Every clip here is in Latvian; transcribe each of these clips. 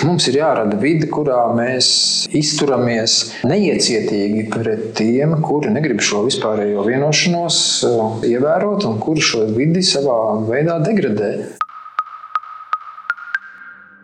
Mums ir jārada vide, kurā mēs izturamies neiecietīgi pret tiem, kuri negrib šo vispārējo vienošanos uh, ievērot un kuri šo vidi savā veidā degradē.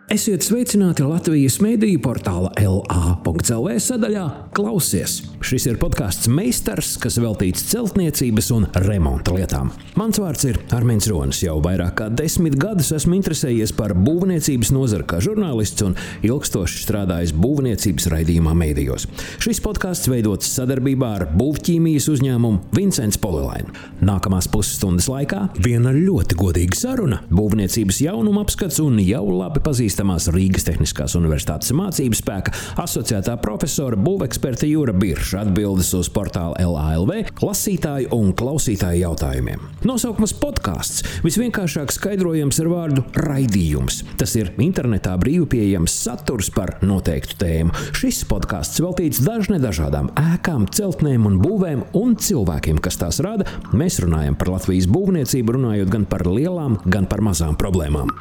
Esiet sveicināti Latvijas mediju portāla LA.CLV sadaļā Klausies. Šis ir podkāsts Meistars, kas veltīts celtniecības un remonta lietām. Mans vārds ir Armīns Ronis. Jau vairāk kā desmit gadus esmu interesējies par būvniecības nozari kā žurnālists un ilgstoši strādājis būvniecības raidījumā mēdījos. Šis podkāsts veidots sadarbībā ar būvķīmijas uzņēmumu Vincents Polilainu. Nākamās pusstundas laikā viena ļoti godīga saruna, būvniecības jaunuma apskats un jau labi pazīstama pazīstamās Rīgas Tehniskās Universitātes mācības spēka asociētā profesora būveksperte Jūra Birša atbildes uz portāla LALV lasītāju un klausītāju jautājumiem. Nosaukums podkāsts visvienkāršāk skaidrojams ar vārdu raidījums. Tas ir internetā brīvi pieejams saturs par noteiktu tēmu. Šis podkāsts veltīts dažne dažādām ēkām, celtnēm un būvēm un cilvēkiem, kas tās rada. Mēs runājam par Latvijas būvniecību, runājot gan par lielām, gan par mazām problēmām.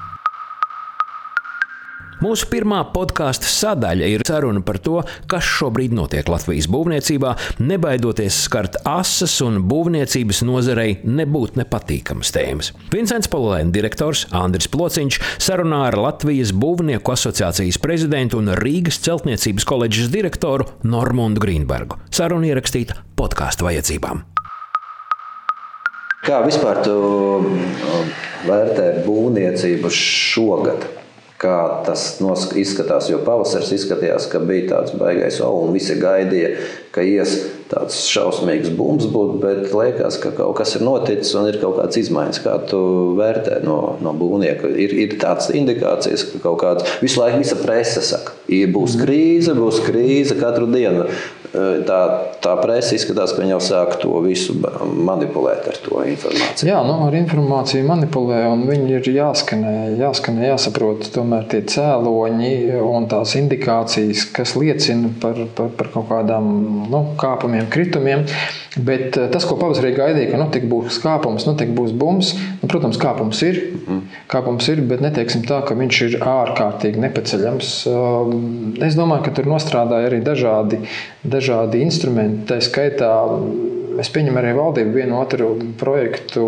Mūsu pirmā podkāstu sadaļa ir saruna par to, kas šobrīd notiek Latvijas būvniecībā, nebaidoties skart asas un būvniecības nozarei nebūt nepatīkamas tēmas. Vincents Polēna direktors Andris Plociņš sarunā ar Latvijas Būvnieku asociācijas prezidentu un Rīgas celtniecības koledžas direktoru Normundu Grīnbergu. Saruna ierakstīta podkāstu vajadzībām. Kā vispār tu vērtē būvniecību šogad? Kā tas izskatās. Jo pavasaris izskatījās, ka bija tāds baisais, un visi gaidīja, ka ies tāds šausmīgs bums būt, bet liekas, ka kaut kas ir noticis un ir kaut kāds izmaiņas. Kā tu vērtē no, no būvnieka? Ir, ir tādas indikācijas, ka kaut kāds visu laiku visa presa saka, būs krīze, būs krīze katru dienu. Tā, tā presa izskatās, ka viņi jau sāk to visu manipulēt ar to informāciju. Jā, nu, ar informāciju manipulē, un viņi ir jāskanē, jāskanē jāsaprot tomēr tie cēloņi un tās indikācijas, kas liecina par, par, par kaut kādām nu, kāpumiem kritumiem. Bet eh, tas, ko pavasarī gaidīja, ka nu, būs kāpums, nu, būs bums, nu, protams, kāpums ir. Mhm. Kāpums ir, bet neteiksim tā, ka viņš ir ārkārtīgi nepaceļams. Um, es domāju, ka tur nostrādāja arī dažādi, dažādi instrumenti. Tā skaitā Es pieņemu arī valdību vienu otru projektu,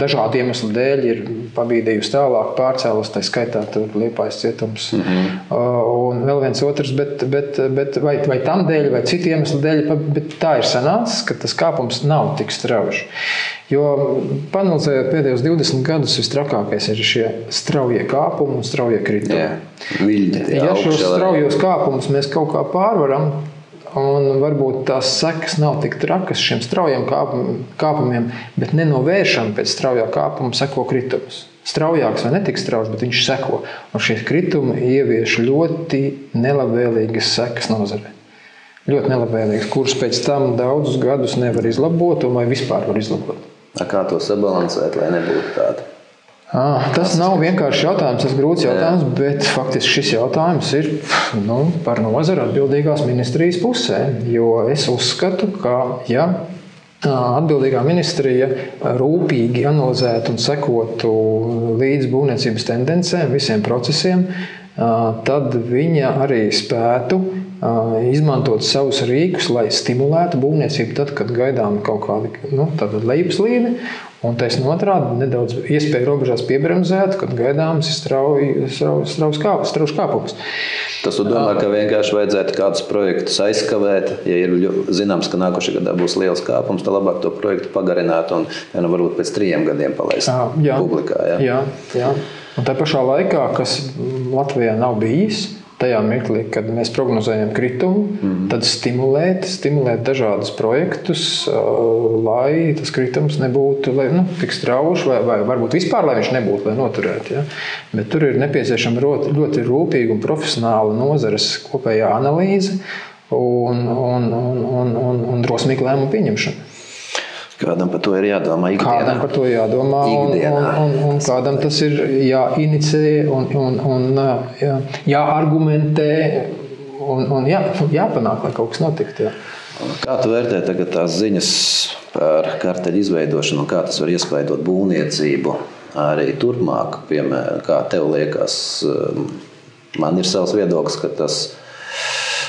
dažādu iemeslu dēļ ir pabīdījusi tālāk, pārcēlus, tā skaitā tur Liepājas cietums. Mm -hmm. Un vēl viens otrs, bet, bet, bet vai, vai tam dēļ, vai citu iemeslu dēļ, bet tā ir sanācis, ka tas kāpums nav tik strauji. Jo panelizējot pēdējos 20 gadus, visstrakākais ir šie straujie kāpumi un straujie kritumi. Yeah. Viļņi, ja šos straujos kāpumus mēs kaut kā pārvaram, Un varbūt tās sekas nav tik trakas šiem straujiem kāpumiem, bet nenovēršam pēc straujā kāpuma seko kritums. Straujāks vai netik strauji, bet viņš seko. Un šie kritumi ievieš ļoti nelabvēlīgas sekas nozarē. Ļoti nelabvēlīgas, kuras pēc tam daudzus gadus nevar izlabot, vai vispār var izlabot. Kā to sabalansēt, lai nebūtu tāda? Ah, tas nav vienkārši jautājums, tas ir grūts jautājums, Jā. bet faktiski šis jautājums ir nu, par nozara atbildīgās ministrijas pusē. Jo es uzskatu, ka ja atbildīgā ministrija rūpīgi analizētu un sekotu līdz būvniecības tendencēm, visiem procesiem, tad viņa arī spētu izmantot savus rīkus, lai stimulētu būvniecību tad, kad gaidām kaut kādu nu, lejuplīdi. Un taisnība otrādi nedaudz iespēju robežās piebremzēt, kad gaidāms ir strauji kāpums. Tas domā, ka vienkārši vajadzētu kādus projektus aizkavēt. Ja ir zināms, ka nākošajā gadā būs liels kāpums, tad labāk to projektu pagarināt un ja nu, varbūt pēc trim gadiem palaist jā, publikā. Jā. Jā, jā. Un tā pašā laikā, kas Latvijā nav bijis, tajā mirklī, kad mēs prognozējam kritumu, mm. tad stimulēt, stimulēt dažādus projektus, lai tas kritums nebūtu lai, nu, tik strauji, vai, vai varbūt vispār, lai viņš nebūtu, lai noturētu. Ja? Bet tur ir nepieciešama ļoti, ļoti rūpīga un profesionāla nozares kopējā analīze un, un, un, un, un, un drosmīga lēmuma pieņemšana. Kādam par to ir jādomā? Ikdienā. Kādam par to jādomā, un, un, un, un kādam tas ir jāinicē un, un, un jā, jāargumentē un, un jā, jāpanāk, lai kaut kas notiktu. Jā. Kā tu vērtē tagad tās ziņas par karteļu izveidošanu un kā tas var iespaidot būvniecību arī turpmāk? Piemēram, kā tev liekas, Man ir savs viedoklis, ka tas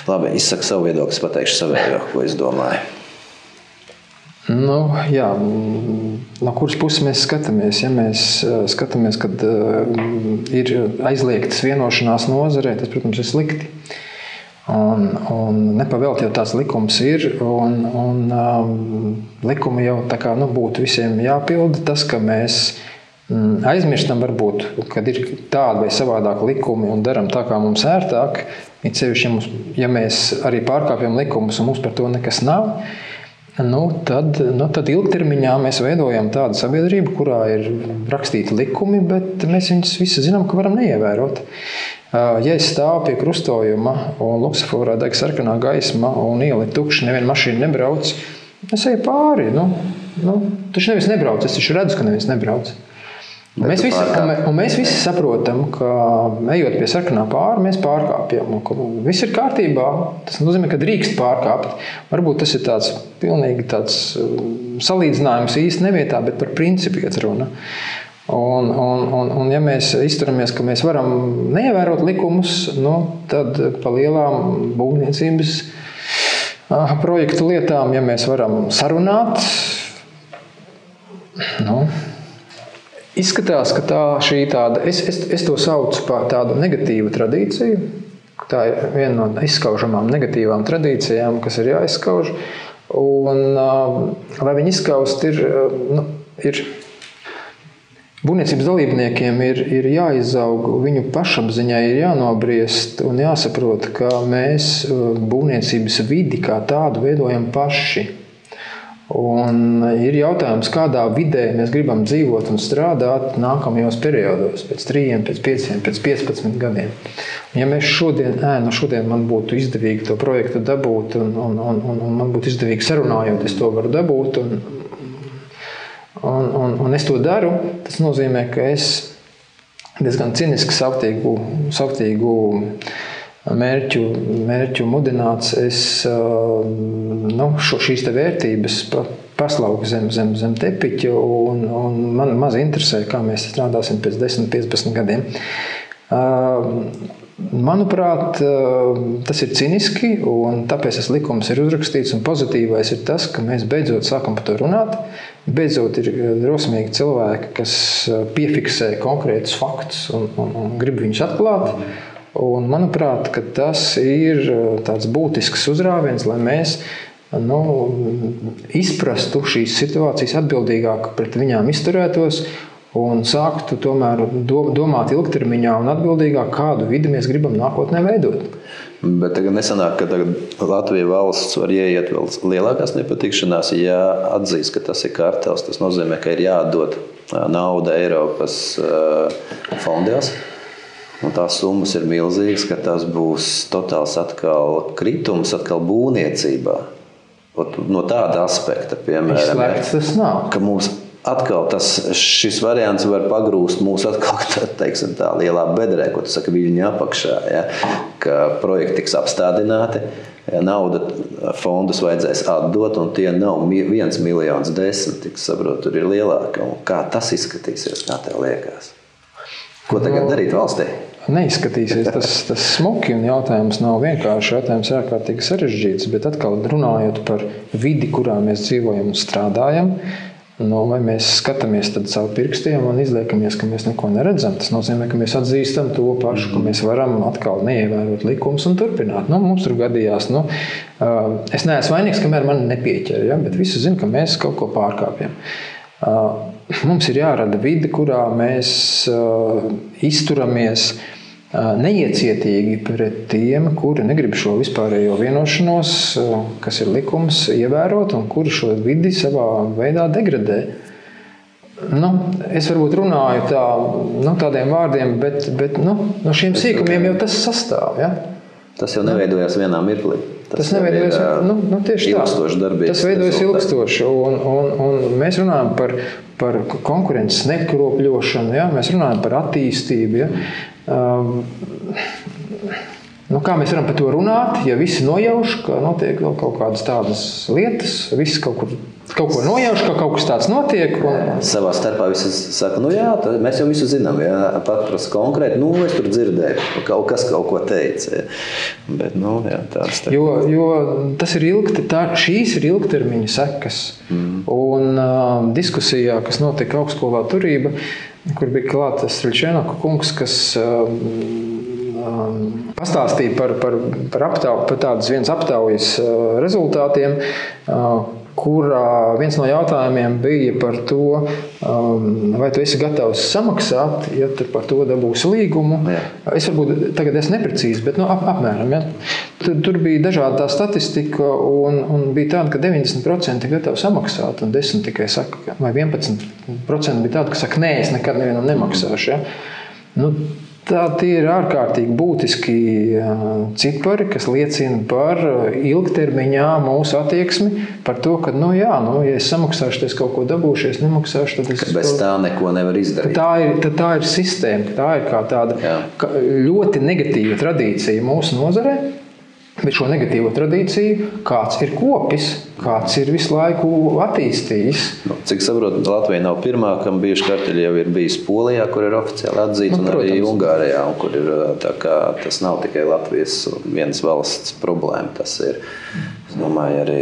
labi izsaka savu viedokli, pateikšu savējo, ko es domāju. Nu, jā, no kuras puses mēs skatāmies? Ja mēs skatāmies, kad ir aizliegtas vienošanās nozarē, tas, protams, ir slikti. Un, un nepavēlti jau tāds likums ir, un, un um, likumi jau tā kā nu, būtu visiem jāpilda. Tas, ka mēs mm, aizmirstam, varbūt, kad ir tādi vai savādāki likumi un darām tā, kā mums ērtāk, it sevišķi, ja, mums, ja mēs arī pārkāpjam likumus un mums par to nekas nav nu, tad, nu, tad ilgtermiņā mēs veidojam tādu sabiedrību, kurā ir rakstīti likumi, bet mēs viņus visi zinām, ka varam neievērot. Ja es stāvu pie krustojuma un luksusforā deg sarkanā gaisma un iela ir tukša, neviena mašīna nebrauc, es eju pāri. Nu, nu, taču nevis nebrauc, es taču redzu, ka neviens nebrauc. Bet mēs visi, un, un mēs visi saprotam, ka ejot pie sarkanā pāri, mēs pārkāpjam. Viss ir kārtībā. Tas nozīmē, ka drīkst pārkāpt. Varbūt tas ir tāds pilnīgi tāds um, salīdzinājums īsti nevietā, bet par principu iet runa. Un, un, un, un, ja mēs izturamies, ka mēs varam neievērot likumus, nu, tad pa lielām būvniecības projektu lietām, ja mēs varam sarunāt, nu, Izskatās, ka tā ir tāda, es, es, es to saucu par tādu negatīvu tradīciju. Tā ir viena no izskaužamām negatīvām tradīcijām, kas ir jāizskauž. Un, lai viņi izskaust, ir, nu, ir būvniecības dalībniekiem ir, ir jāizaug, viņu pašapziņai ir jānobriest un jāsaprot, ka mēs būvniecības vidi kā tādu veidojam paši. Un ir jautājums, kādā vidē mēs gribam dzīvot un strādāt nākamajos periodos, pēc 3, pēc 5, pēc 15 gadiem. Un ja mēs šodien, ē, no šodien man būtu izdevīgi to projektu dabūt, un, un, un, un, un man būtu izdevīgi sarunājot, es to varu dabūt, un, un, un, un es to daru, tas nozīmē, ka es diezgan ciniski savtīgu, savtīgu mērķu, mērķu mudināts, es nu, šo, šīs vērtības paslauku zem, zem, zem tepiņa, un, un man maz interesē, kā mēs strādāsim pēc 10, 15 gadiem. Manuprāt, tas ir ciniski, un tāpēc tas likums ir uzrakstīts. Pozitīvais ir tas, ka mēs beidzot sākam par to runāt. Beidzot, ir drosmīgi cilvēki, kas piefiksē konkrētus faktus un, un, un grib viņus atklāt. Mm. Un, manuprāt, tas ir uh, tāds būtisks uzrāviens, lai mēs nu, izprastu šīs situācijas atbildīgāk pret viņām izturētos un sāktu tomēr domāt ilgtermiņā un atbildīgāk, kādu vidi mēs gribam nākotnē veidot. Bet tagad nesanāk, ka Latvijas valsts var ieiet vēl lielākās nepatikšanās, ja atzīst, ka tas ir kartels. Tas nozīmē, ka ir jādod uh, nauda Eiropas uh, fondās. Un tās summas ir milzīgas, ka tas būs totāls atkal kritums atkal būvniecībā. No tāda aspekta, piemēram, tas nav. Ka mums atkal tas, šis variants var pagrūst mūsu atkal teiksim, tā lielā bedrē, ko tu saki, viņa apakšā. Ja, ka projekti tiks apstādināti, ja nauda fondus vajadzēs atdot, un tie nav viens miljons desmit, tik saprotu, tur ir lielāka. Un kā tas izskatīsies, kā tev liekas? Ko tagad darīt valstī? Neizskatīsies tas, tas smuki, un jautājums nav vienkārši. Jautājums ir ārkārtīgi sarežģīts, bet atkal runājot par vidi, kurā mēs dzīvojam un strādājam, nu, vai mēs skatāmies caur pirkstiem un izliekamies, ka mēs neko neredzam. Tas nozīmē, ka mēs atzīstam to pašu, ka mēs varam atkal neievērot likumus un turpināt. Nu, mums tur gadījās, nu, es neesmu vainīgs, kamēr man nepieķer, ja? bet visi zina, ka mēs kaut ko pārkāpjam. Mums ir jārada vide, kurā mēs izturamies neiecietīgi pret tiem, kuri negrib šo vispārējo vienošanos, kas ir likums, ievērot un kuri šo vidi savā veidā degradē. Nu, es varbūt runāju tā, nu, tādiem vārdiem, bet, bet nu, no šiem sīkumiem jau tas sastāv. Ja? Tas jau neveidojas vienā mirklī. Tas, tas neveidojas nu, nu, tieši tā. Tas veidojas ilgstoši. Un, un, un mēs runājam par, par konkurences nekropļošanu, ja? mēs runājam par attīstību. Ja? Um, Nu, kā mēs varam par to runāt, ja visi nojauš, ka notiek kaut kādas tādas lietas, visi kaut kur kaut ko nojauš, ka kaut kas tāds notiek. Un... Savā starpā visi saka, nu jā, mēs jau visu zinām. Jā, pat prasa konkrēti, nu es tur dzirdēju, kaut kas kaut ko teica. Bet, nu, jā, tāds, tā. jo, jo tas ir ilgti, tā, šīs ir ilgtermiņa sekas. Mm. Un uh, diskusijā, kas notika augstskolā turība, kur bija klāts Ričēnaka kungs, kas uh, pastāstīja par, par, par, aptau, par tādas vienas aptaujas uh, rezultātiem. Uh, kurā viens no jautājumiem bija par to, um, vai tu esi gatavs samaksāt, ja tu par to dabūsi līgumu. Jā. Es varbūt tagad esmu neprecīzi, bet nu, ap, apmēram. Ja. Tur, tur bija dažāda tā statistika, un, un bija tāda, ka 90% ir gatavi samaksāt, un 10% tikai saka, vai 11% bija tāda, kas saka, nē, es nekad nevienam nemaksāšu. Ja. Nu, Tā tie ir ārkārtīgi būtiski cipari, kas liecina par ilgtermiņā mūsu attieksmi. Par to, ka, nu, jā, nu, ja es samaksāšu, tad es kaut ko dabūšu, ja nemaksāšu, tad es ka bez tā neko nevaru izdarīt. Tā ir, tā ir sistēma, tā ir tāda jā. ļoti negatīva tradīcija mūsu nozarē. Bet šo negatīvo tradīciju kāds ir kopis, kāds ir visu laiku attīstījis. Nu, cik saprotu, Latvija nav pirmā, kam bijuši karteļi jau ir bijis Polijā, kur ir oficiāli atzīta, nu, un arī Ungārijā, un kur ir kā tas nav tikai Latvijas vienas valsts problēma. Tas ir. Domāju, arī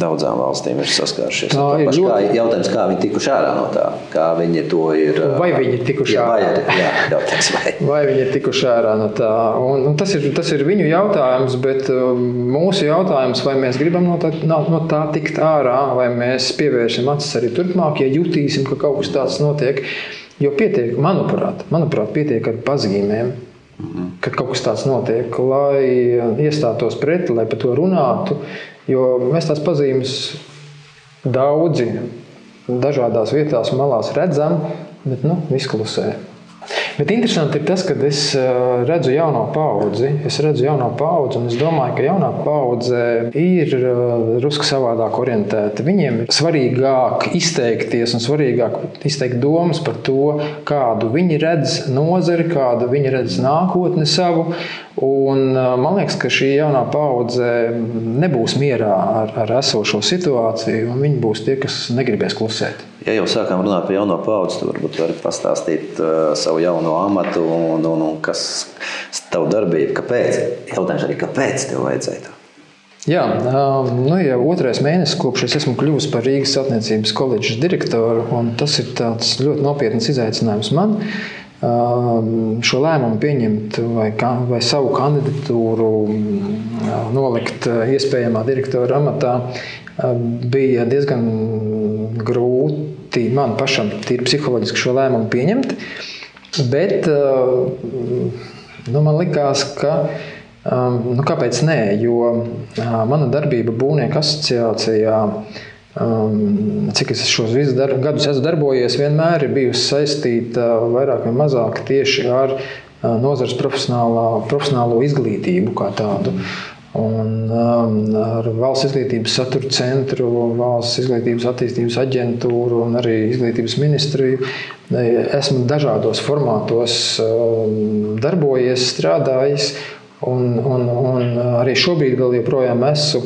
daudzām valstīm ir saskārušies ar to pašu. Ļoti... Kā, jautājums, kā viņi tikuši ārā no tā? Kā viņi to ir? Vai viņi ir tikuši jā, ārā? Vai, jā, jautājums, vai. vai viņi ir tikuši ārā no tā? Un, un tas, ir, tas ir viņu jautājums, bet mūsu jautājums, vai mēs gribam no tā, no tā tikt ārā, vai mēs pievērsim acis arī turpmāk, ja jutīsim, ka kaut kas tāds notiek. Jo pietiek, manuprāt, manuprāt pietiek ar pazīmēm kad kaut kas tāds notiek, lai iestātos pretī, lai par to runātu. Jo mēs tās pazīmes daudzi dažādās vietās, malās redzam, bet nu, izklusē. Bet interesanti ir tas, ka es eh, redzu jauno paudzi. Es redzu jauno paudzi, un es domāju, ka jaunā paudze ir eh, drusku savādāk orientēta. Viņiem ir svarīgāk izteikties un svarīgāk izteikt domas par to, kādu viņi redz nozari, kādu viņi redz nākotni savu. Un, eh, man liekas, ka šī jaunā paudze nebūs mierā ar, ar esošo situāciju, un viņi būs tie, kas negribēs klusēt. Ja jau sākām runāt par jauno paudzi, tad varbūt varat pastāstīt uh, savu jauno amatu un, un, un kas ir tava darbība. Kāpēc? Jautājums arī, kāpēc tev vajadzēja to? Jā, nu, jau otrais mēnesis, kopš es esmu kļuvis par Rīgas celtniecības koledžas direktoru, un tas ir ļoti nopietns izaicinājums man. Šo lēmumu pieņemt vai, vai savu kandidatūru nolikt iespējamā direktora amatā bija diezgan grūti man pašam tīri psiholoģiski šo lēmumu pieņemt. Bet nu, man likās, ka nu, kāpēc nē, jo mana darbība Būvnieku asociācijā. Cik es šos visus gadus esmu darbojies, vienmēr ir bijusi saistīta vairāk vai mazāk tieši ar nozares profesionālo izglītību kā tādu. Un, um, ar valsts izglītības satura centru, valsts izglītības attīstības aģentūru un arī izglītības ministriju esmu dažādos formātos um, darbojies, strādājis. Un, un, un arī šobrīd joprojām esmu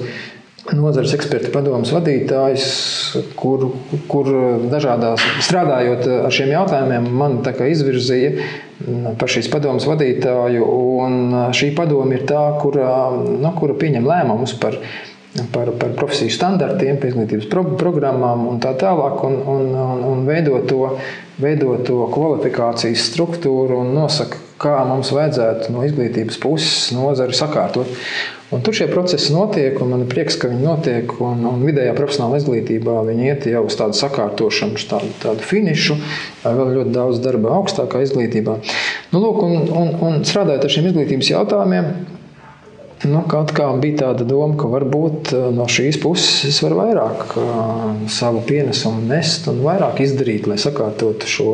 nozares eksperta padomus vadītājs, kur, kur dažādās strādājot ar šiem jautājumiem, man izvirzīja par šīs padomus vadītāju. Šī padoma ir tā, kura, no, kura pieņem lēmumus par, par, par profesiju standartiem, izglītības pro, programmām un tā tālāk, un, un, un, un veido, to, veido to kvalifikācijas struktūru un nosaka, kā mums vajadzētu no izglītības puses nozari sakārtot. Un tur šie procesi notiek, un man ir prieks, ka viņi notiek. Un, un vidējā profesionālā izglītībā viņi iet jau uz tādu sakārtošanu, uz tādu, tādu finišu, vēl ļoti daudz darba augstākā izglītībā. Nu, lūk, un, un, un strādājot ar šiem izglītības jautājumiem, Nu, kaut kā bija tāda doma, ka varbūt no šīs puses es varu vairāk uh, savu pienesumu nest un vairāk izdarīt, lai sakārtotu šo,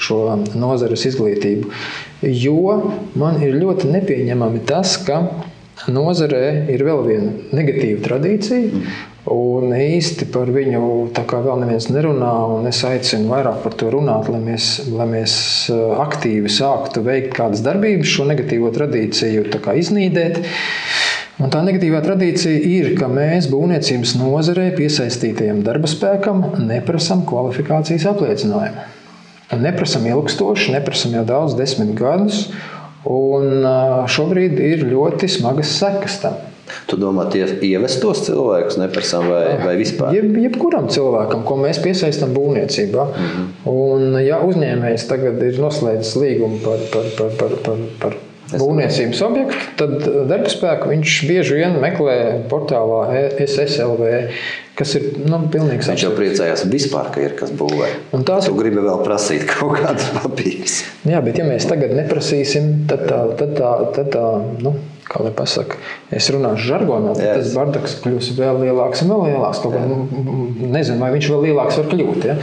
šo nozares izglītību. Jo man ir ļoti nepieņemami tas, ka nozarē ir vēl viena negatīva tradīcija. Un īsti par viņu vēl neviens nerunā. Es aicinu vairāk par to runāt, lai mēs, lai mēs uh, aktīvi sāktu veikt kādas darbības, šo negatīvo tradīciju iznīdēt. Un tā negatīvā tradīcija ir, ka mēs būvniecības nozarē piesaistītajam darba spēkam neprasām kvalifikācijas apliecinājumu. Neprasām ilgstoši, neprasām jau daudz, desmit gadus. Un šobrīd ir ļoti smagas sekas tam. Tu domā, tie ievest tos cilvēkus neprasām vai, vai vispār? Jeb, jebkuram cilvēkam, ko mēs piesaistām būvniecībā. Mm -hmm. Un, ja uzņēmējs tagad ir noslēdzis līgumu par, par, par, par, par, par būvniecības objektu, tad darba spēku viņš bieži vien meklē portālā SSLV. Kas ir nu, pilnīgi Viņš jau priecājās vispār, ka ir kas būvē. Un tās ir. gribi vēl prasīt kaut kādas papīras. Jā, bet ja mēs tagad neprasīsim, tad tā, tad tā, tad tā nu, kā lai pasakā, es runāšu žargonā, tad yes. tas bardaks kļūs vēl lielāks un vēl lielāks. Kaut kā, nu, nezinu, vai viņš vēl lielāks var kļūt. Ja?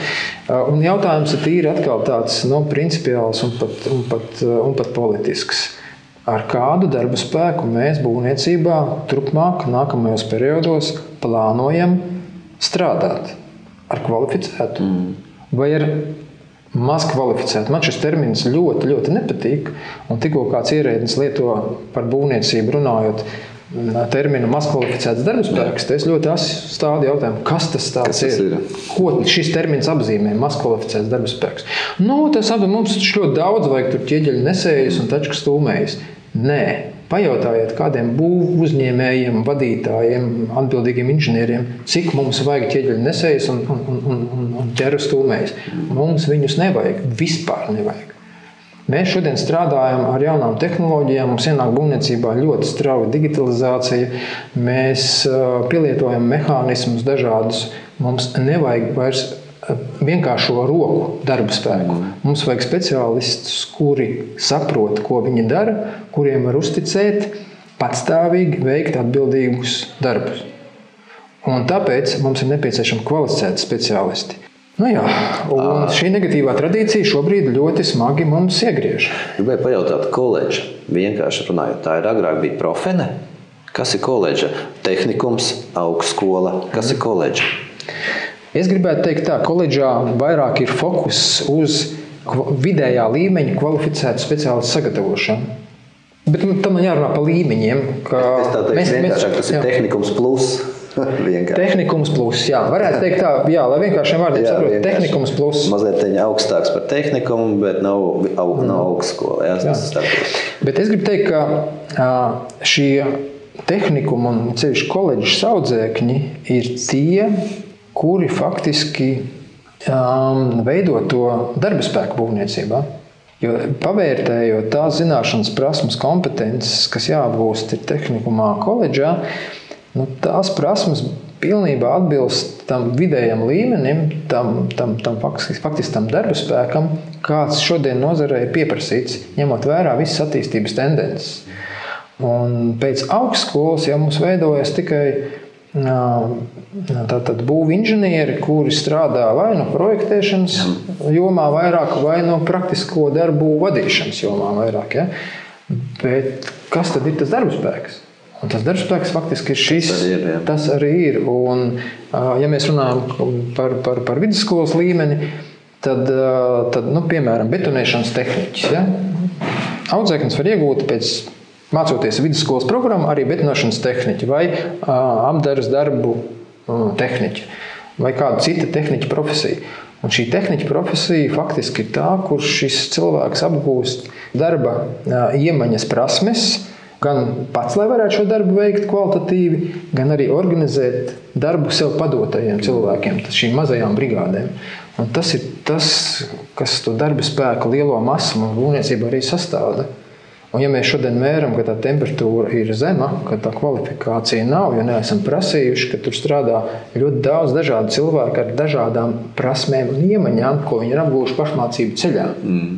Un jautājums ir tīri atkal tāds nu, principiāls un pat, un, pat, un pat politisks. Ar kādu darba spēku mēs būvniecībā turpmāk, nākamajos periodos plānojam strādāt? Ar kvalificētu mm. vai ar maz kvalificēti. Man šis termins ļoti, ļoti nepatīk. Un tikko kāds ierēdnis lieto par būvniecību runājot. Terminu mazkvalificēts darbspēks. Es ļoti stādu jautājumu, kas tas, kas tas ir? ir? Ko šis termins apzīmē? Mazkvalificēts darbspēks. Nu, tas apzīmē mums ļoti daudz, vajag tur ķieģeļu nesējus un taču stūmējus. Nē, Pajautājiet kādiem būvniecības uzņēmējiem, vadītājiem, atbildīgiem inženieriem, cik mums vajag ķieģeļu nesējus un, un, un, un, un ķeru stūmējus. Mums viņus nevajag, vispār nevajag. Mēs šodien strādājam ar jaunām tehnoloģijām, mums ienāk būvniecībā ļoti strauja digitalizācija, mēs pielietojam mehānismus dažādus. Mums nevajag vairs vienkāršo roku darba spēku. Mums vajag speciālistus, kuri saprot, ko viņi dara, kuriem var uzticēt, patstāvīgi veikt atbildīgus darbus. Un tāpēc mums ir nepieciešami kvalificēti speciālisti. Nu jā, un šī negatīvā tradīcija šobrīd ļoti smagi mums iegriež. Gribēju pajautāt, koledža vienkārši runājot, tā ir agrāk bija profene. Kas ir koledža? Tehnikums, augstskola. Kas mm. ir koledža? Es gribētu teikt, ka koledžā vairāk ir fokus uz vidējā līmeņa kvalificētu speciālistu sagatavošanu. Bet tam man jārunā par līmeņiem. Teiktu, mēs, tas ir jā. tehnikums plus. tehnikums plus, jā, varētu teikt tā, jā, lai vienkāršiem vārdiem saprotu, tehnikums plus. Mazliet augstāks par tehnikumu, bet nav, au, nav mm. augstskola, jā, jā. tas Bet es gribu teikt, ka šie tehnikumi un ceļš koledžas audzēkņi ir tie, kuri faktiski um, veido to darba spēku būvniecībā. Jo pavērtējot tās zināšanas, prasmes, kompetences, kas jāapgūst tehnikumā, koledžā, nu, tās prasmes pilnībā atbilst tam vidējam līmenim, tam, tam, tam faktiski, faktiski tam darba spēkam, kāds šodien nozarē ir pieprasīts, ņemot vērā visas attīstības tendences. Un pēc augstskolas jau mums veidojas tikai Tātad būvniecības inženieri, kuri strādā vai no projektēšanas jomā, vairāk, vai no praktisko darbu vadīšanas jomā, vairāk. Ja? Bet kas tad ir tas darbspēks? Un tas darbspēks faktiski ir šis. Tas arī ir. Ja. Tas arī ir. Un, ja mēs runājam par, par, par vidusskolas līmeni, tad, tad nu, piemēram, betonēšanas tehniķis. Ja? Audzēknis var iegūt pēc mācoties vidusskolas programmu, arī betinošanas tehniķi vai apgādes darbu tehniķi vai kāda cita tehniķa profesija. Un šī tehniķa profesija faktiski ir tā, kur šis cilvēks apgūst darba iemaņas, prasmes, gan pats, lai varētu šo darbu veikt kvalitatīvi, gan arī organizēt darbu sev padotajiem cilvēkiem, šīm mazajām brigādēm. Un tas ir tas, kas to darba spēku lielo masu un būvniecību arī sastāvda. Un, ja mēs šodien mēram, ka tā temperatūra ir zema, ka tā kvalifikācija nav, jo neesam prasījuši, ka tur strādā ļoti daudz dažādu cilvēku ar dažādām prasmēm un iemaņām, ko viņi ir apgūši pašmācību ceļā. Mm.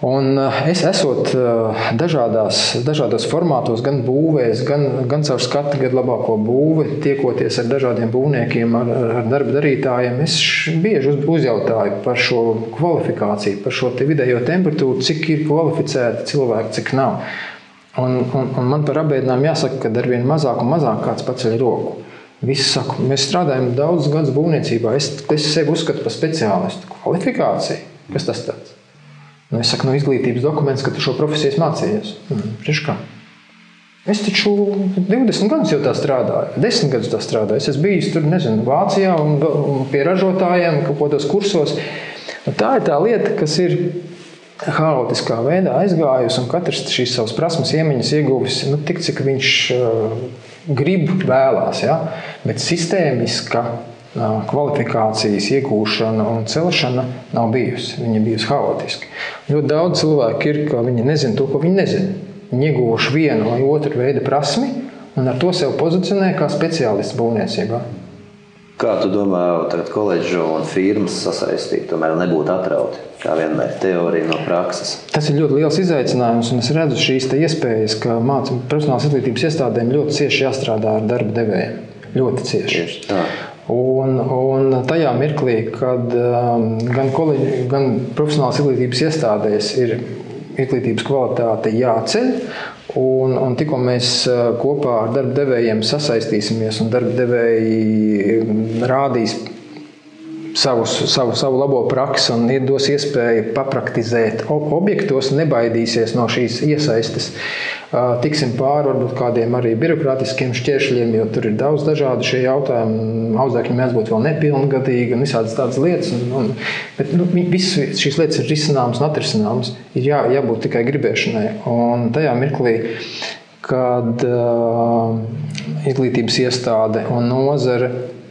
Un eh, es esot eh, dažādās, dažādos formātos, gan būvēs, gan, gan caur skatu gadu labāko būvi, tiekoties ar dažādiem būvniekiem, ar, ar darba darītājiem, es bieži uzjautāju par šo kvalifikāciju, par šo te vidējo temperatūru, cik ir kvalificēti cilvēki, cik nav. Un, un, un man par apbēdinājumu jāsaka, ka ar vien mazāk un mazāk kāds paceļ roku. Visi saka, mēs strādājam daudz gadus būvniecībā. Es, es sevi uzskatu par speciālistu. Kvalifikācija. Kas tas tāds? Nu, es saku, no izglītības dokuments, ka tu šo profesiju mācījies. Hmm, Es taču 20 gadus jau tā strādāju, 10 gadus tā strādāju. Es biju tur, nezinu, Vācijā un, un pie ražotājiem kaut kādos kursos. Un tā ir tā lieta, kas ir haotiskā veidā aizgājusi, un katrs šīs savas prasmes, iemaņas ieguvis nu, tik, cik viņš uh, grib, vēlās. Ja? Bet sistēmiska kvalifikācijas iegūšana un celšana nav bijusi. Viņa bijusi haotiska. Ļoti daudz cilvēku ir, ka viņi nezina to, ko viņi nezina. Viņi ieguvuši vienu vai otru veidu prasmi un ar to sev pozicionē kā speciālists būvniecībā. Kā tu domā, tagad koledžu un firmas sasaistīt, tomēr nebūtu atrauti? Kā vienmēr teorija no prakses. Tas ir ļoti liels izaicinājums, un es redzu šīs iespējas, ka mācību profesionālās izglītības iestādēm ļoti cieši jāstrādā ar darba devējiem. Ļoti cieši. Tieši tā. Un, un tajā mirklī, kad um, gan, koleģi, gan profesionālās izglītības iestādēs ir izglītības kvalitāte jāceļ, Un, un tikko mēs kopā ar darba devējiem sasaistīsimies un darba devēji rādīs savus, savu, savu labo praksi un dos iespēju papraktizēt objektos, nebaidīsies no šīs iesaistes. Tiksim pāri varbūt kādiem arī birokrātiskiem šķēršļiem, jo tur ir daudz dažādu šie jautājumi. Audzēkņi mēs būtu vēl nepilngadīgi un visādas tādas lietas. Un, un, bet nu, visas šīs lietas ir risināmas un atrisināmas. Ir jā, jābūt tikai gribēšanai. Un tajā mirklī, kad uh, izglītības iestāde un nozare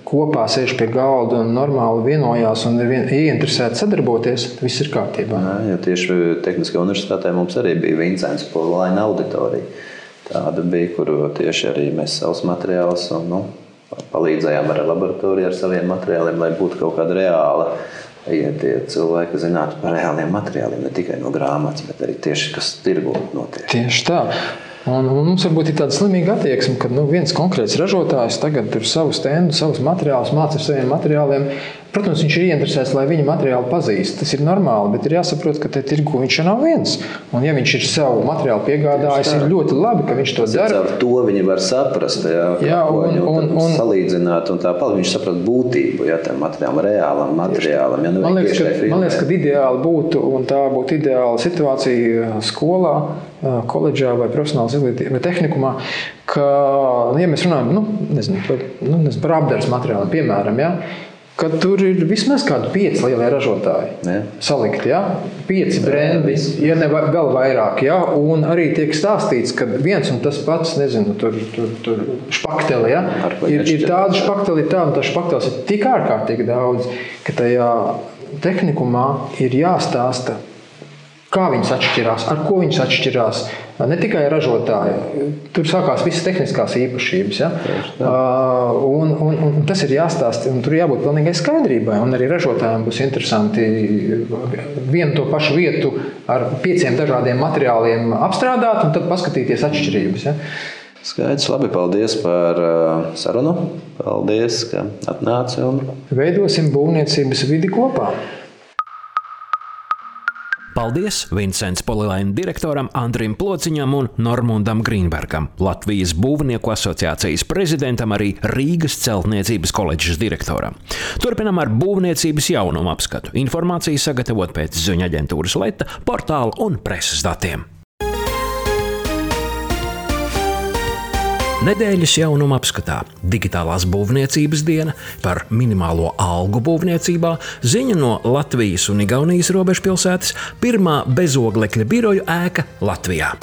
kopā sēž pie galda un normāli vienojās un ir ieinteresēti sadarboties, tad viss ir kārtībā. Jā, tieši Tehniskajā universitātē mums arī bija Vincents Polaina auditorija. Tāda bija, kur tieši arī mēs savus materiālus un, nu, palīdzējām ar laboratoriju ar saviem materiāliem, lai būtu kaut kāda reāla. Ja tie cilvēki zinātu par reāliem materiāliem, ne tikai no grāmatas, bet arī tieši kas tirgo notiek. Tieši tā. Un, un mums varbūt ir tāda slimīga attieksme, ka nu, viens konkrēts ražotājs tagad ir savu stendu, savus materiālus, māca ar saviem materiāliem. Protams, viņš ir ieinteresēts, lai viņa materiālu pazīst. Tas ir normāli, bet ir jāsaprot, ka te tirgu viņš nav viens. Un, ja viņš ir savu materiālu piegādājis, ir ļoti labi, ka viņš to Tas dara. Ar to viņi var saprast, jā, Jā, un- un- tad un- salīdzināt. Un tāpat viņš saprot būtību ja, tam materiālam, reālam materiālam. Ja, nu, Man liekas, ka, firmai. man liekas, ka ideāli būtu, un tā būtu ideāla situācija skolā, koledžā vai profesionālā izglītībā, vai tehnikumā, ka, nu, ja mēs runājam nu, nezinu, par, nu, nezinu, par apgādes materiāliem, piemēram, ja, ka tur ir vismaz kādi pieci lielie ražotāji. Ja. Salikt, ja? pieci brendi, ja ne vēl vairāk. Ja? Un arī tiek stāstīts, ka viens un tas pats, nezinu, tur, tur, tur špakteli, ja? Ir, ir tāda špakteli, tāda, un tā špaktelis ir tik ārkārtīgi daudz, ka tajā tehnikumā ir jāstāsta, kā viņas atšķirās, ar ko viņas atšķirās. Ne tikai ražotāji, tur sākās visas tehniskās īpašības. Ja? Uh, un, un, un tas ir jāstāsta, un tur jābūt pilnīgai skaidrībai. Un arī ražotājiem būs interesanti vienu to pašu vietu ar pieciem dažādiem materiāliem apstrādāt un tad paskatīties atšķirības. Ja? Skaidrs, labi, paldies par sarunu. Paldies, ka atnāci. Un... Veidosim būvniecības vidi kopā. Paldies Vincents Polilaina direktoram Andrim Plociņam un Normundam Grīnbergam, Latvijas Būvnieku asociācijas prezidentam, arī Rīgas celtniecības koledžas direktoram. Turpinam ar būvniecības jaunumu apskatu. Informāciju sagatavot pēc ziņu aģentūras Leta, portāla un preses datiem. Nedēļas jaunuma apskatā - digitālās būvniecības diena, par minimālo algu būvniecībā, ziņa no Latvijas un Igaunijas robežpilsētas, pirmā bezoglekļa biroju ēka Latvijā.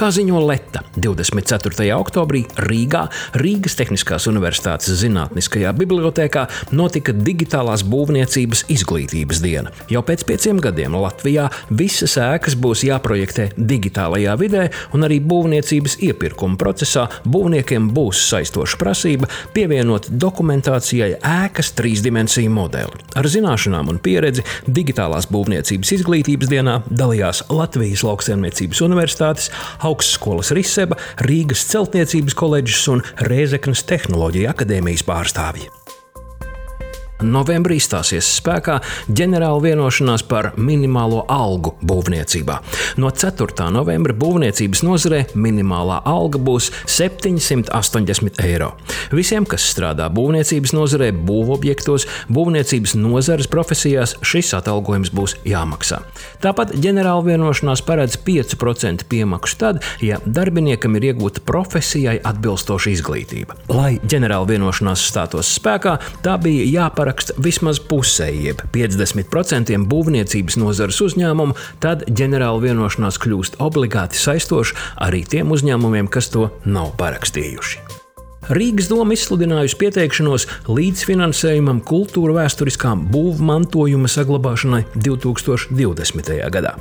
Kā ziņo Leta, 24. oktobrī Rīgā, Rīgas Tehniskās Universitātes Zinātniskajā bibliotekā notika digitālās būvniecības izglītības diena. Jau pēc pieciem gadiem Latvijā visas ēkas būs jāprojektē digitālajā vidē, un arī būvniecības iepirkuma procesā būvniekiem būs saistoša prasība pievienot dokumentācijai ēkas trīsdimensiju modeli. Ar zināšanām un pieredzi digitālās būvniecības izglītības dienā dalījās Latvijas Lauksaimniecības Universitātes, Augstskolas Riseba, Rīgas Celtniecības koledžas un Rēzeknas Tehnoloģija akadēmijas pārstāvji. Novembrī stāsies spēkā ģenerāla vienošanās par minimālo algu būvniecībā. No 4. novembra būvniecības nozarē minimālā alga būs 780 eiro. Visiem, kas strādā būvniecības nozarē, būvobjektos, būvniecības nozares profesijās, šis atalgojums būs jāmaksā. Tāpat ģenerāla vienošanās paredz 5% piemaksu tad, ja darbiniekam ir iegūta profesijai atbilstoša izglītība. Lai ģenerāla vienošanās stātos spēkā, tā bija jāparaksta vismaz pusē, jeb 50% būvniecības nozares uzņēmumu, tad ģenerāla vienošanās kļūst obligāti saistoša arī tiem uzņēmumiem, kas to nav parakstījuši. Rīgas doma izsludinājusi pieteikšanos līdzfinansējumam kultūra vēsturiskām būvmantojuma saglabāšanai 2020. gadā.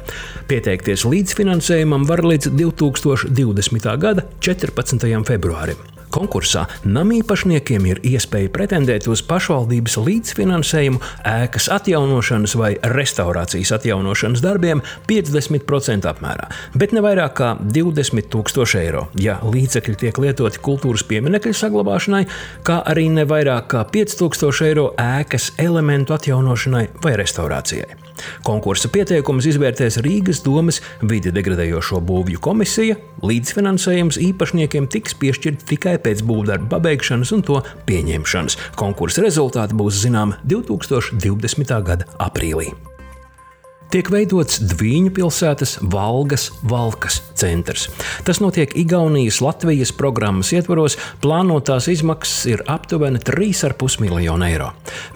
Pieteikties līdzfinansējumam var līdz 2020. gada 14. februārim. Konkursā namīpašniekiem ir iespēja pretendēt uz pašvaldības līdzfinansējumu ēkas atjaunošanas vai restaurācijas atjaunošanas darbiem 50% apmērā, bet ne vairāk kā 20 000 eiro, ja līdzekļi tiek lietoti kultūras pieminekļu saglabāšanai, kā arī ne vairāk kā 5000 eiro ēkas elementu atjaunošanai vai restaurācijai. Konkursa pieteikumus izvērtēs Rīgas domas vidi degradējošo būvju komisija. Līdzfinansējums īpašniekiem tiks piešķirts tikai pēc būvdarba pabeigšanas un to pieņemšanas. Konkursa rezultāti būs zināmi 2020. gada aprīlī tiek veidots Dvīņu pilsētas Valgas Valkas centrs. Tas notiek Igaunijas Latvijas programmas ietvaros, plānotās izmaksas ir aptuveni 3,5 miljonu eiro.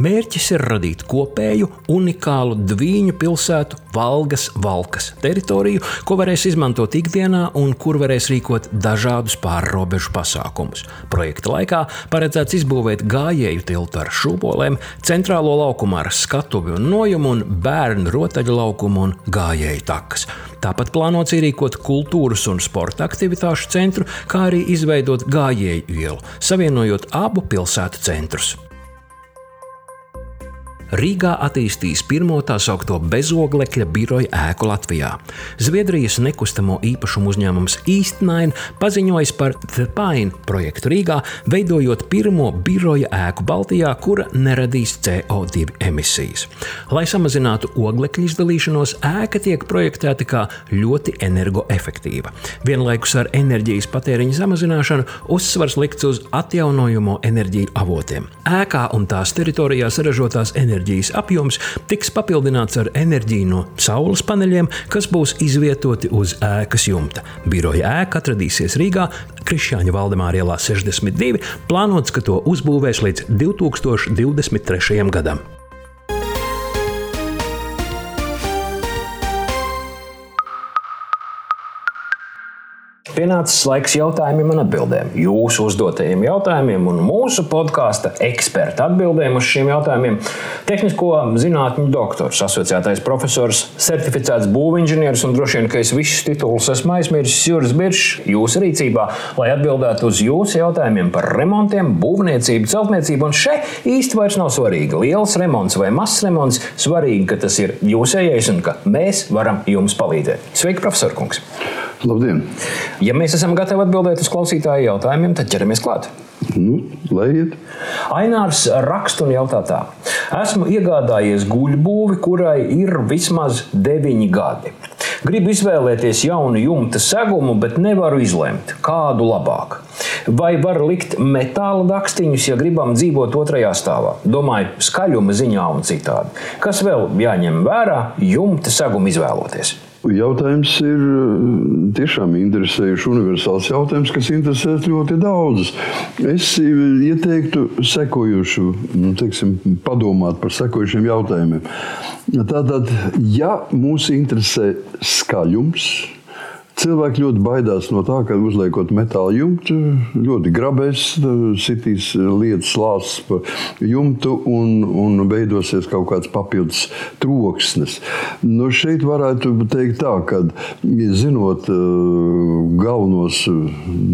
Mērķis ir radīt kopēju, unikālu Dvīņu pilsētu Valgas Valkas teritoriju, ko varēs izmantot ikdienā un kur varēs rīkot dažādus pārrobežu pasākumus. Projekta laikā paredzēts izbūvēt gājēju tiltu ar šūpolēm, centrālo laukumu ar skatuvi un nojumu un bērnu rotaļu laukumu un gājēju takas. Tāpat plānots ierīkot kultūras un sporta aktivitāšu centru, kā arī izveidot gājēju ielu, savienojot abu pilsētu centrus. Rīgā attīstīs pirmo tā saucamo bezoglekļa biroja ēku Latvijā. Zviedrijas nekustamo īpašumu uzņēmums Eastnine paziņojis par The Pine projektu Rīgā, veidojot pirmo biroja ēku Baltijā, kura neradīs CO2 emisijas. Lai samazinātu oglekļa izdalīšanos, ēka tiek projektēta kā ļoti energoefektīva. Vienlaikus ar enerģijas patēriņa samazināšanu uzsvars likts uz atjaunojamo enerģiju avotiem. Ēkā un tās teritorijās ražotās enerģijas enerģijas apjoms tiks papildināts ar enerģiju no saules paneļiem, kas būs izvietoti uz ēkas jumta. Biroja ēka atradīsies Rīgā, Krišņāņa Valdemāra ielā 62, plānots, ka to uzbūvēs līdz 2023. gadam. Pienācis laiks jautājumiem un atbildēm. Jūsu uzdotajiem jautājumiem un mūsu podkāsta eksperta atbildēm uz šiem jautājumiem. Tehnisko zinātņu doktors, asociētais profesors, certificēts būvinženieris un droši vien, ka es visus titulus esmu aizmirsis, Juris Biršs, jūsu rīcībā, lai atbildētu uz jūsu jautājumiem par remontiem, būvniecību, celtniecību. Un šeit īsti vairs nav svarīgi liels remonts vai mazs remonts. Svarīgi, ka tas ir jūsējais un ka mēs varam jums palīdzēt. Sveiki, profesor Kungs! Labdien! Ja mēs esam gatavi atbildēt uz klausītāju jautājumiem, tad ķeramies klāt. Nu, lai iet. Ainārs raksta un jautā tā. Esmu iegādājies guļbūvi, kurai ir vismaz 9 gadi. Gribu izvēlēties jaunu jumta segumu, bet nevaru izlemt, kādu labāk. Vai var likt metāla dakstiņus, ja gribam dzīvot otrajā stāvā? Domāju, skaļuma ziņā un citādi. Kas vēl jāņem vērā jumta segumu izvēloties? Jautājums ir eh, tiešām interesējošs, universāls jautājums, kas interesē ļoti daudzus. Es ieteiktu sekojušu, nu, teiksim, padomāt par sekojušiem jautājumiem. Tātad, ja mūs interesē skaļums, Cilvēki ļoti baidās no tā, ka uzliekot metāla jumtu, ļoti grabēs, sitīs lietas slāpes pa jumtu un, un veidosies kaut kāds papildus troksnis. Nu, šeit varētu teikt tā, ka zinot uh, galvenos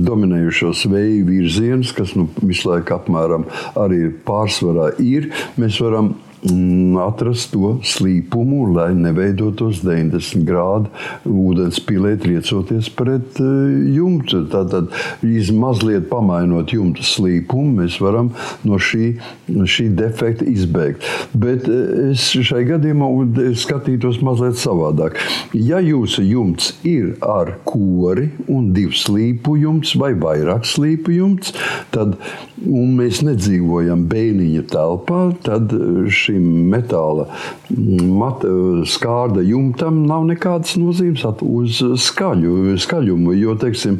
dominējušos vēju virzienus, kas nu, visu laiku apmēram arī pārsvarā ir, mēs varam atrast to slīpumu, lai neveidotos 90 grādu ūdens pilē, triecoties pret eh, jumtu. Tātad, mazliet pamainot jumta slīpumu, mēs varam no šī, šī defekta izbēgt. Bet eh, es šai gadījumā skatītos mazliet savādāk. Ja jūsu jumts ir ar kori un divu slīpu jumts vai vairāk slīpu jumts, tad mēs nedzīvojam bēniņa telpā, tad šim metāla mat, skārda jumtam nav nekādas nozīmes uz skaļu, skaļumu. Jo, teiksim,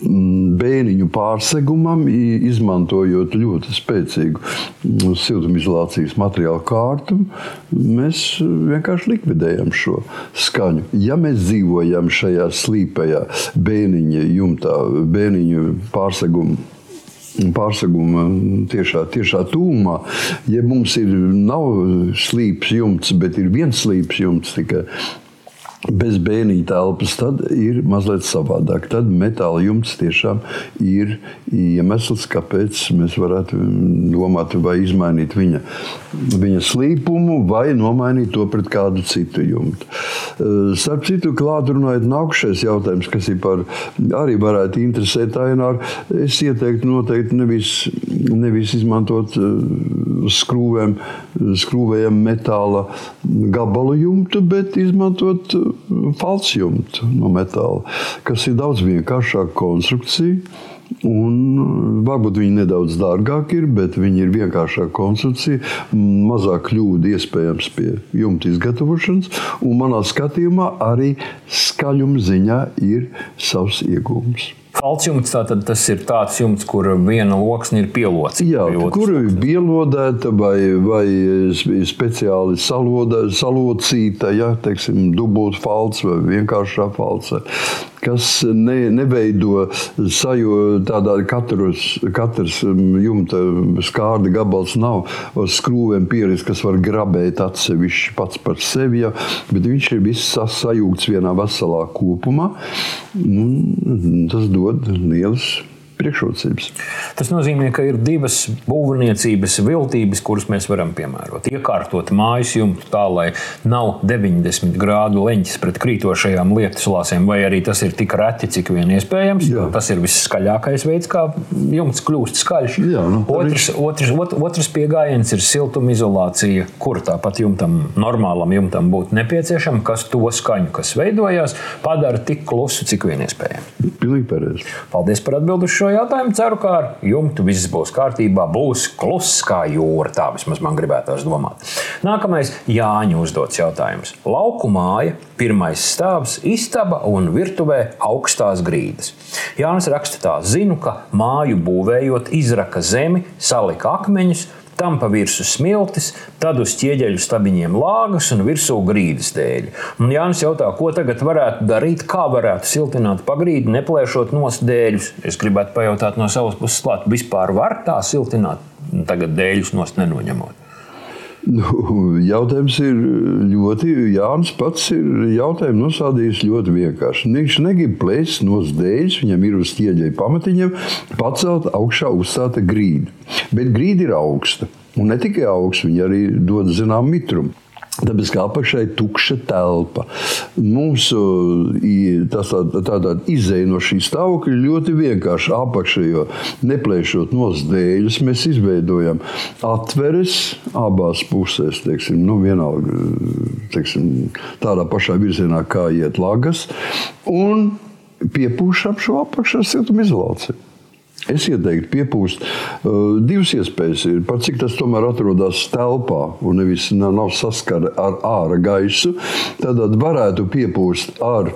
bēniņu pārsegumam, izmantojot ļoti spēcīgu siltumizolācijas materiālu kārtu, mēs vienkārši likvidējam šo skaņu. Ja mēs dzīvojam šajā slīpējā bēniņa jumtā, bēniņu pārsegumā, pārseguma tiešā, tiešā tūmā. Ja mums ir nav slīps jumts, bet ir viens slīps jumts tikai. Bez bēniņa telpas ir mazliet savādāk. Tad metāla jumts tiešām ir iemesls, kāpēc mēs varētu domāt, vai izmainīt viņa, viņa slīpumu, vai nomainīt to pret kādu citu jumtu. Starp citu, klāt runājot, nākušais jautājums, kas ir par, arī varētu interesēt Aināru, es ieteiktu noteikti nevis, nevis izmantot skrūvēm, skrūvējam metāla gabalu jumtu, bet izmantot falsjumtu no metāla, kas ir daudz vienkāršāka konstrukcija. Un varbūt viņi nedaudz dārgāk ir, bet viņi ir vienkāršāka konstrukcija, mazāk kļūda iespējams pie jumta izgatavošanas. Un manā skatījumā arī skaļuma ziņā ir savs iegūms. Falts jumts tātad tas ir tāds jumts, kur viena loksne ir pielocīta. Jā, kur ir pielodēta vai, vai speciāli saloda, salocīta, ja, teiksim, dubult falts vai vienkāršā falts kas ne, neveido sajūtu, tādā katrs, katrs jumta skārda gabals nav uz skrūvēm pieris, kas var grabēt atsevišķi pats par sevi, ja, bet viņš ir viss sajūgts vienā veselā kopumā. Tas dod lielas priekšrocības. Tas nozīmē, ka ir divas būvniecības viltības, kuras mēs varam piemērot. Iekārtot mājas jumtu tā, lai nav 90 grādu leņķis pret krītošajām lietus lāsēm, vai arī tas ir tik reti, cik vien iespējams. Jā. Tas ir viskaļākais veids, kā jumts kļūst skaļš. Jā, nu, otrs, otrs, otrs, otrs pieejams ir siltumizolācija, kur tāpat jumtam, normālam jumtam būtu nepieciešama, kas to skaņu, kas veidojās, padara tik klusu, cik vien iespējams. Pilnīgi pareizi. Paldies par atbildi uz šo jautājumu. Ceru, ka ar jumtu viss būs kārtībā. Būs kluss kā jūra. Tā vismaz man gribētos domāt. Nākamais Jāņa uzdots jautājums. Lauku māja, pirmais stāvs, istaba un virtuvē augstās grīdas. Jānis raksta tā, zinu, ka māju būvējot izraka zemi, salika akmeņus tam pa virsmu smiltis, tad uz ķieģeļu stabiņiem lāgas un virsū grīdas dēļ. Un Jānis jautā, ko tagad varētu darīt, kā varētu siltināt pagrīdi, neplēšot nost dēļus. Es gribētu pajautāt no savas puses, klāt, vispār var tā siltināt, tagad dēļus nost nenoņemot. Nu, jautājums ir ļoti, Jānis pats ir jautājumu nosādījis ļoti vienkārši. Viņš negrib plēst no dēļas, viņam ir uz ķieģeļa pamatiņiem pacelt augšā uzstāta grīda. Bet grīda ir augsta. Un ne tikai augsts, viņa arī dod zināmu mitrumu. Tāpēc kā apakšā ir tukša telpa. Mūsu tas tā, tā, tā izēja no šī stāvokļa ļoti vienkārši apakšā, jo neplēšot nos dēļus, mēs izveidojam atveres abās pusēs, teiksim, nu, vienalga, teiksim, tādā pašā virzienā, kā iet lagas, un piepūšam šo apakšā siltumizolāciju. Es ieteiktu piepūst uh, divas iespējas. Ir, par cik tas tomēr atrodas telpā un nevis nav, nav saskara ar ārā gaisu, tad varētu piepūst ar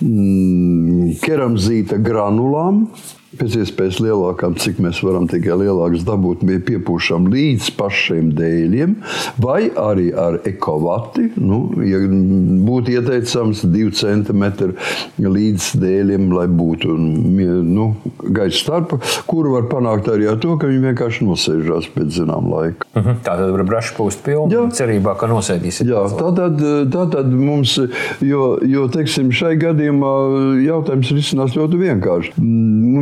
mm, keramzīta granulām pēc iespējas lielākām, cik mēs varam tikai lielākas dabūt, bija piepūšam līdz pašiem dēļiem, vai arī ar ekovati. Nu, ja būtu ieteicams 2 cm līdz dēļiem, lai būtu nu, gaisa starpa, kuru var panākt arī ar to, ka viņi vienkārši nosēžās pēc zinām laika. Uh mhm. -huh. Tā tad var braši pūst pilnu, cerībā, ka nosēdīsiet. Jā, tā tad, tā tad mums, jo, jo teiksim, šai gadījumā jautājums risinās ļoti vienkārši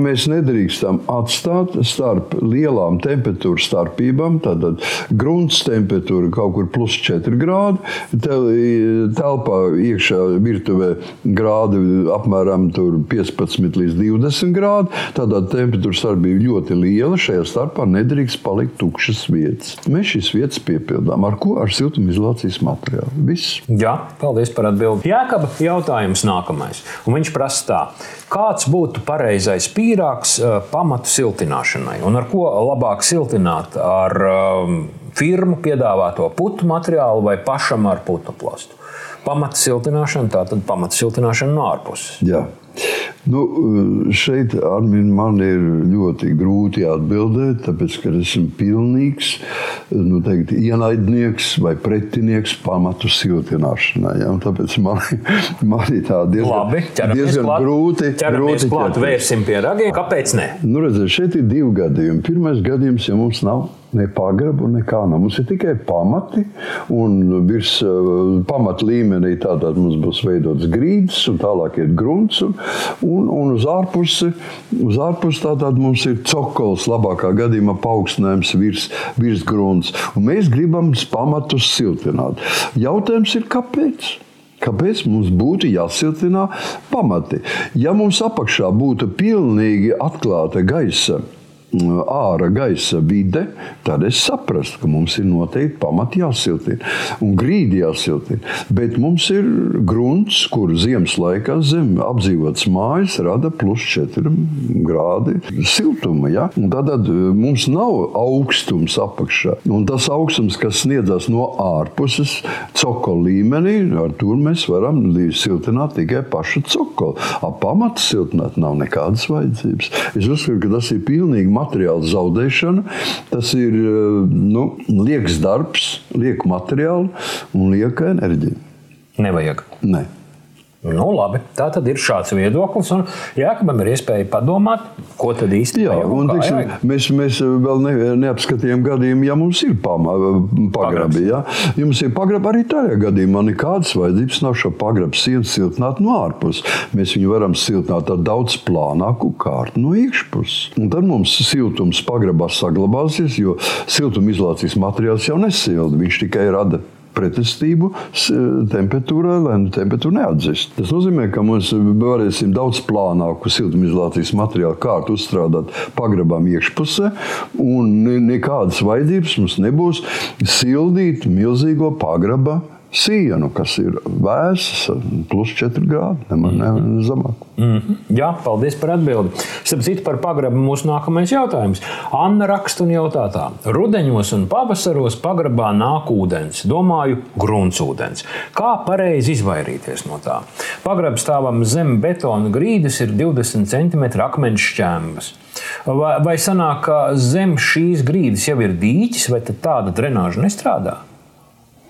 mēs nedrīkstam atstāt starp lielām temperatūras starpībām. Tātad grunts temperatūra kaut kur plus 4 grādi, telpā iekšā virtuvē grādi apmēram 15 līdz 20 grādi. Tādā temperatūra starpība ļoti liela. Šajā starpā nedrīkst palikt tukšas vietas. Mēs šīs vietas piepildām ar ko? Ar siltumizolācijas materiālu. Viss. Jā, paldies par atbildi. Jākaba jautājums nākamais. Un viņš prasa tā, kāds būtu pareizais pīrāgs uh, pamatu siltināšanai un ar ko labāk siltināt? Ar firmu piedāvāto putu materiālu vai pašam ar putu plastu? Pamata siltināšana, tā tad pamata siltināšana no ārpuses. Jā. Nu, šeit Armin, man ir ļoti grūti atbildēt, tāpēc ka esmu pilnīgs nu, teikt, ienaidnieks vai pretinieks pamatu siltināšanai. Ja? Tāpēc man, man ir tā diezgan, Labi, diezgan klāt, grūti. grūti klāt, vērsim pie ragiem. Kāpēc ne? Nu, redziet, šeit ir divi gadījumi. Pirmais gadījums, ja mums nav ne pagraba, nekā nav. Mums ir tikai pamati, un virs uh, pamata līmenī tātad mums būs veidots grīdas, un tālāk ir grunts, un, un, un uz ārpusi, uz ārpusi tātad mums ir cokols, labākā gadījumā paaugstinājums virs, virs grunts. Un mēs gribam pamatus siltināt. Jautājums ir, kāpēc? Kāpēc mums būtu jāsiltina pamati? Ja mums apakšā būtu pilnīgi atklāta gaisa, ārā gaisa vide, tad es saprastu, ka mums ir noteikti pamati jāsiltina un grīdi jāsiltina. Bet mums ir grunts, kur ziemas laikā zem apdzīvotas mājas rada plus 4 grādi siltuma. Ja? Tad, tad mums nav augstums apakšā. Un tas augstums, kas sniedzas no ārpuses, cokola līmenī, ar to mēs varam siltināt tikai pašu cokolu. Ap pamatu siltināt nav nekādas vajadzības. Es uzskatu, ka tas ir pilnīgi materiāla zaudēšana. Tas ir nu, liekas darbs, lieka materiāli un lieka enerģija. Nevajag. Ne. Nu, labi, tā tad ir šāds viedoklis. Jākabam ir iespēja padomāt, ko tad īsti Jā, un, teiksim, mēs, mēs vēl ne, neapskatījām gadījumu, ja mums ir pagrabi. Ja? mums ir pagrabi arī tajā gadījumā, nekādas vajadzības nav šo pagrabu sienu siltināt no ārpuses. Mēs viņu varam siltināt ar daudz plānāku kārtu no iekšpuses. Un tad mums siltums pagrabā saglabāsies, jo siltumizolācijas materiāls jau nesilda, viņš tikai rada pretestību temperatūrai, lai nu temperatūra neatdzest. Tas nozīmē, ka mēs varēsim daudz plānāku siltumizolācijas materiālu kārtu uzstrādāt pagrabām iekšpusē, un nekādas vajadzības mums nebūs sildīt milzīgo pagraba sienu, kas ir vēsas, plus 4 grādi, nemaz ne, ne zemāk. Mm -hmm. Jā, paldies par atbildi. Starp citu, par pagrabu mūsu nākamais jautājums. Anna raksta un jautā tā. Rudeņos un pavasaros pagrabā nāk ūdens, domāju, gruntsūdens. Kā pareizi izvairīties no tā? Pagrabs stāvam zem betona grīdas ir 20 cm akmens šķēmas. Vai, vai sanāk, ka zem šīs grīdas jau ir dīķis, vai tāda drenāža nestrādā?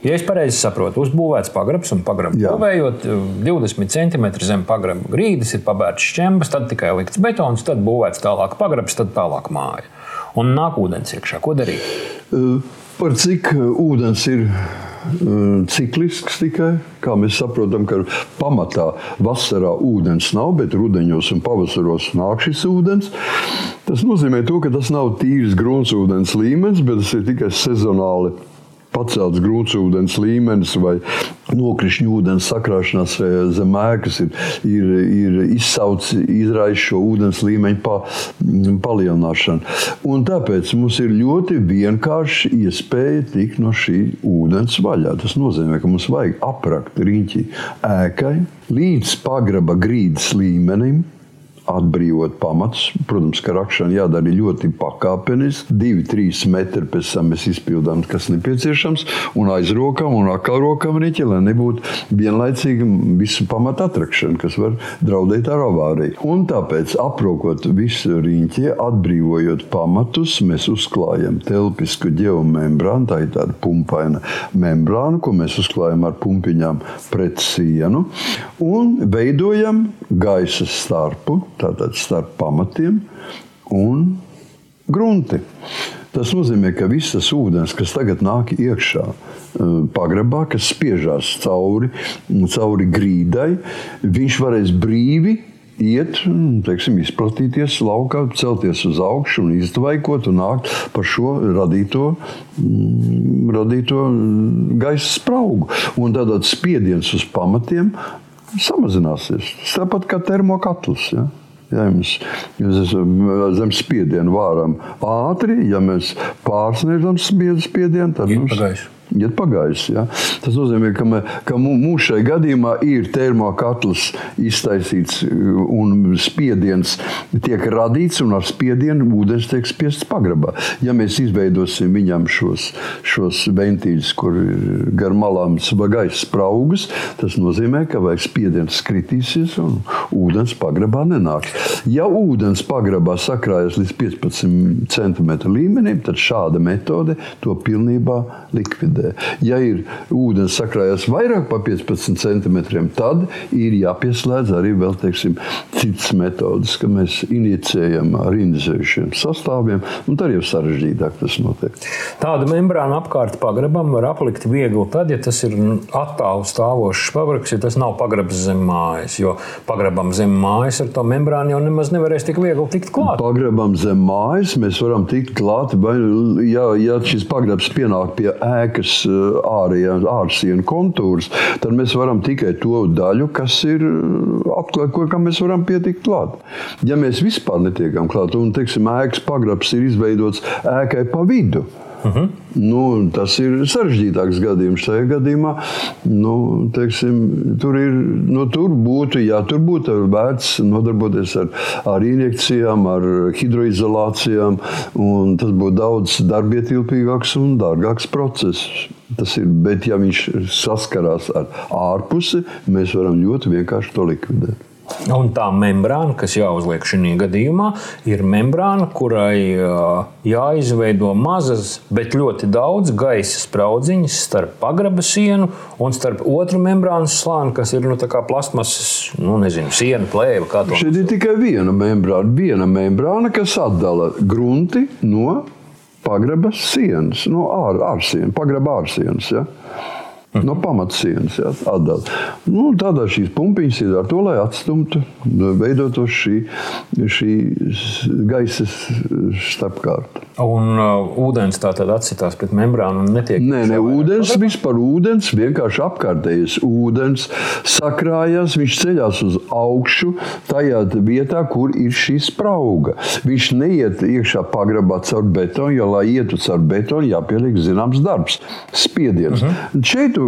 Ja es pareizi saprotu, uzbūvēts pagrabs un pagrabs būvējot 20 cm zem pagraba grīdas, ir pabērts šķembas, tad tikai likts betons, tad būvēts tālāk pagrabs, tad tālāk māja. Un nāk ūdens iekšā. Ko darīt? Par cik ūdens ir ciklisks tikai. Kā mēs saprotam, ka pamatā vasarā ūdens nav, bet rudenos un pavasaros nāk šis ūdens. Tas nozīmē, to, ka tas nav tīrs gruntsūdens līmenis, bet tas ir tikai sezonāli pacelts grūtsūdens līmenis vai nokrišņu ūdens sakrāšanās e, zem ēkas ir, ir, ir izsaucis, izraisa šo ūdens līmeņa pa, palielināšanu. Un tāpēc mums ir ļoti vienkārši iespēja tikt no šī ūdens vaļā. Tas nozīmē, ka mums vajag aprakt riņķi ēkai līdz pagraba grīdas līmenim atbrīvot pamatus. Protams, ka rakšana jādara ļoti pakāpeniski. Divi, trīs metri pēc tam mēs izpildām, kas nepieciešams, un aizrokam un atkal rokam riņķi, lai nebūtu vienlaicīgi visu pamatu atrakšana, kas var draudēt ar avāriju. Un tāpēc, aprokot visu riņķi, atbrīvojot pamatus, mēs uzklājam telpisku geomembrānu, tā ir tāda pumpaina membrāna, ko mēs uzklājam ar pumpiņām pret sienu, un veidojam gaisa starpu tātad starp pamatiem un grunti. Tas nozīmē, ka viss tas ūdens, kas tagad nāk iekšā eh, pagrabā, kas spiežās cauri, cauri grīdai, viņš varēs brīvi iet, teiksim, izplatīties laukā, celties uz augšu un izdvaikot un nākt par šo radīto, mm, radīto gaisa spraugu. Un tādā spiediens uz pamatiem samazināsies. Tāpat kā termokatls. Ja? Ja mēs zem spiediena vāram ātri, ja mēs pārsniedzam spiedienu, tad mums iet pagājis. Ja? Tas nozīmē, ka, mē, ka mums šajā gadījumā ir termokatls iztaisīts un spiediens tiek radīts, un ar spiedienu ūdens tiek spiests pagrabā. Ja mēs izveidosim viņam šos, šos ventīļus, kur gar malām gaisa spraugas, tas nozīmē, ka vajag spiediens kritīsies un ūdens pagrabā nenāks. Ja ūdens pagrabā sakrājas līdz 15 cm līmenim, tad šāda metode to pilnībā likvidē vidē. Ja ir ūdens sakrājas vairāk par 15 centimetriem, tad ir jāpieslēdz arī vēl, teiksim, citas metodes, ka mēs injicējam ar indizējušiem sastāviem, un tad jau sarežģītāk tas notiek. Tādu membrānu apkārt pagrabam var aplikt viegli tad, ja tas ir attālu stāvošs pagrabs, ja tas nav pagrabs zem mājas, jo pagrabam zem mājas ar to membrānu jau nemaz nevarēs tik viegli tikt klāt. Pagrabam zem mājas mēs varam tikt klāt, vai, ja, ja šis pagrabs pienāk pie ēkas šīs ārējās ārsienu kontūrus, tad mēs varam tikai to daļu, kas ir apklāta, kam mēs varam pietikt klāt. Ja mēs vispār netiekam klāt, un teiksim, ēkas pagrabs ir izveidots ēkai pa vidu. Uh mhm. -huh. nu, tas ir sarežģītāks gadījums. Šajā gadījumā nu, teiksim, tur, ir, nu, tur būtu, jā, tur būtu vērts nodarboties ar, ar injekcijām, ar hidroizolācijām. Tas būtu daudz darbietilpīgāks un dārgāks process. Tas ir, bet, ja viņš saskarās ar ārpusi, mēs varam ļoti vienkārši to likvidēt. Un tā membrāna, kas jāuzliek šajā gadījumā, ir membrāna, kurai jāizveido mazas, bet ļoti daudz gaisa spraudziņas starp pagraba sienu un starp otru membrānas slāni, kas ir nu, plastmasas, nu, nezinu, siena plēve. Šeit ir tikai viena membrāna, viena membrāna, kas atdala grunti no pagraba sienas, no ār, ārsienas, pagraba ārsienas. Ja? No pamatsienas ja, atdala. Nu, tādā šīs pumpiņas ir ar to, lai atstumtu, veidotos šī, šī gaisa starpkārta. Un uh, ūdens tā tad atsitās pret membrānu un netiek. Nē, ne, ūdens vispār ūdens, vienkārši apkārtējais ūdens sakrājas, viņš ceļās uz augšu tajā vietā, kur ir šī sprauga. Viņš neiet iekšā pagrabā caur betonu, jo, lai ietu caur betonu, jāpieliek zināms darbs, spiediens. Uh mhm. -huh. Šeit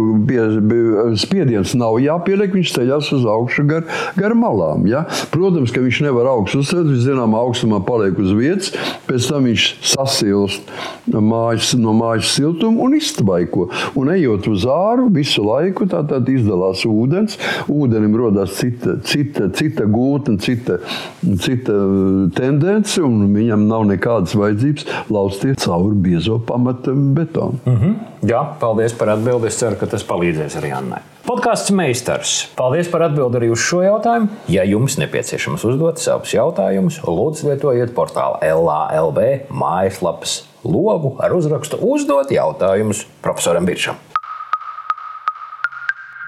spiediens nav jāpieliek, viņš ceļās uz augšu gar, gar malām. Ja? Protams, ka viņš nevar augstu uzcelt, viņš zināmā augstumā paliek uz vietas, pēc tam viņš sasilst mājas, no mājas siltuma un iztvaiko. Un ejot uz āru, visu laiku tā tad izdalās ūdens, ūdenim rodas cita, cita, cita gūtne, cita, cita tendence, un viņam nav nekādas vajadzības lausties cauri biezo pamata betonu. Mm -hmm. Jā, paldies par atbildi. Es ceru, ka tas palīdzēs arī Annai. Podkāsts meistars. Paldies par atbildi arī uz šo jautājumu. Ja jums nepieciešams uzdot savus jautājumus, lūdzu lietojiet portāla LALB mājaslapas logu ar uzrakstu Uzdot jautājumus profesoram Biršam.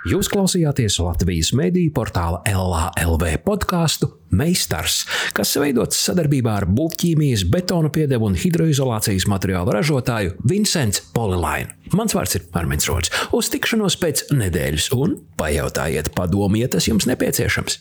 Jūs klausījāties Latvijas mediju portāla LALV podkāstu Meistars, kas veidots sadarbībā ar būvķīmijas, betona piedevu un hidroizolācijas materiālu ražotāju Vincents Polilainu. Mans vārds ir Armins Rods. Uz tikšanos pēc nedēļas un pajautājiet padomu, ja tas jums nepieciešams.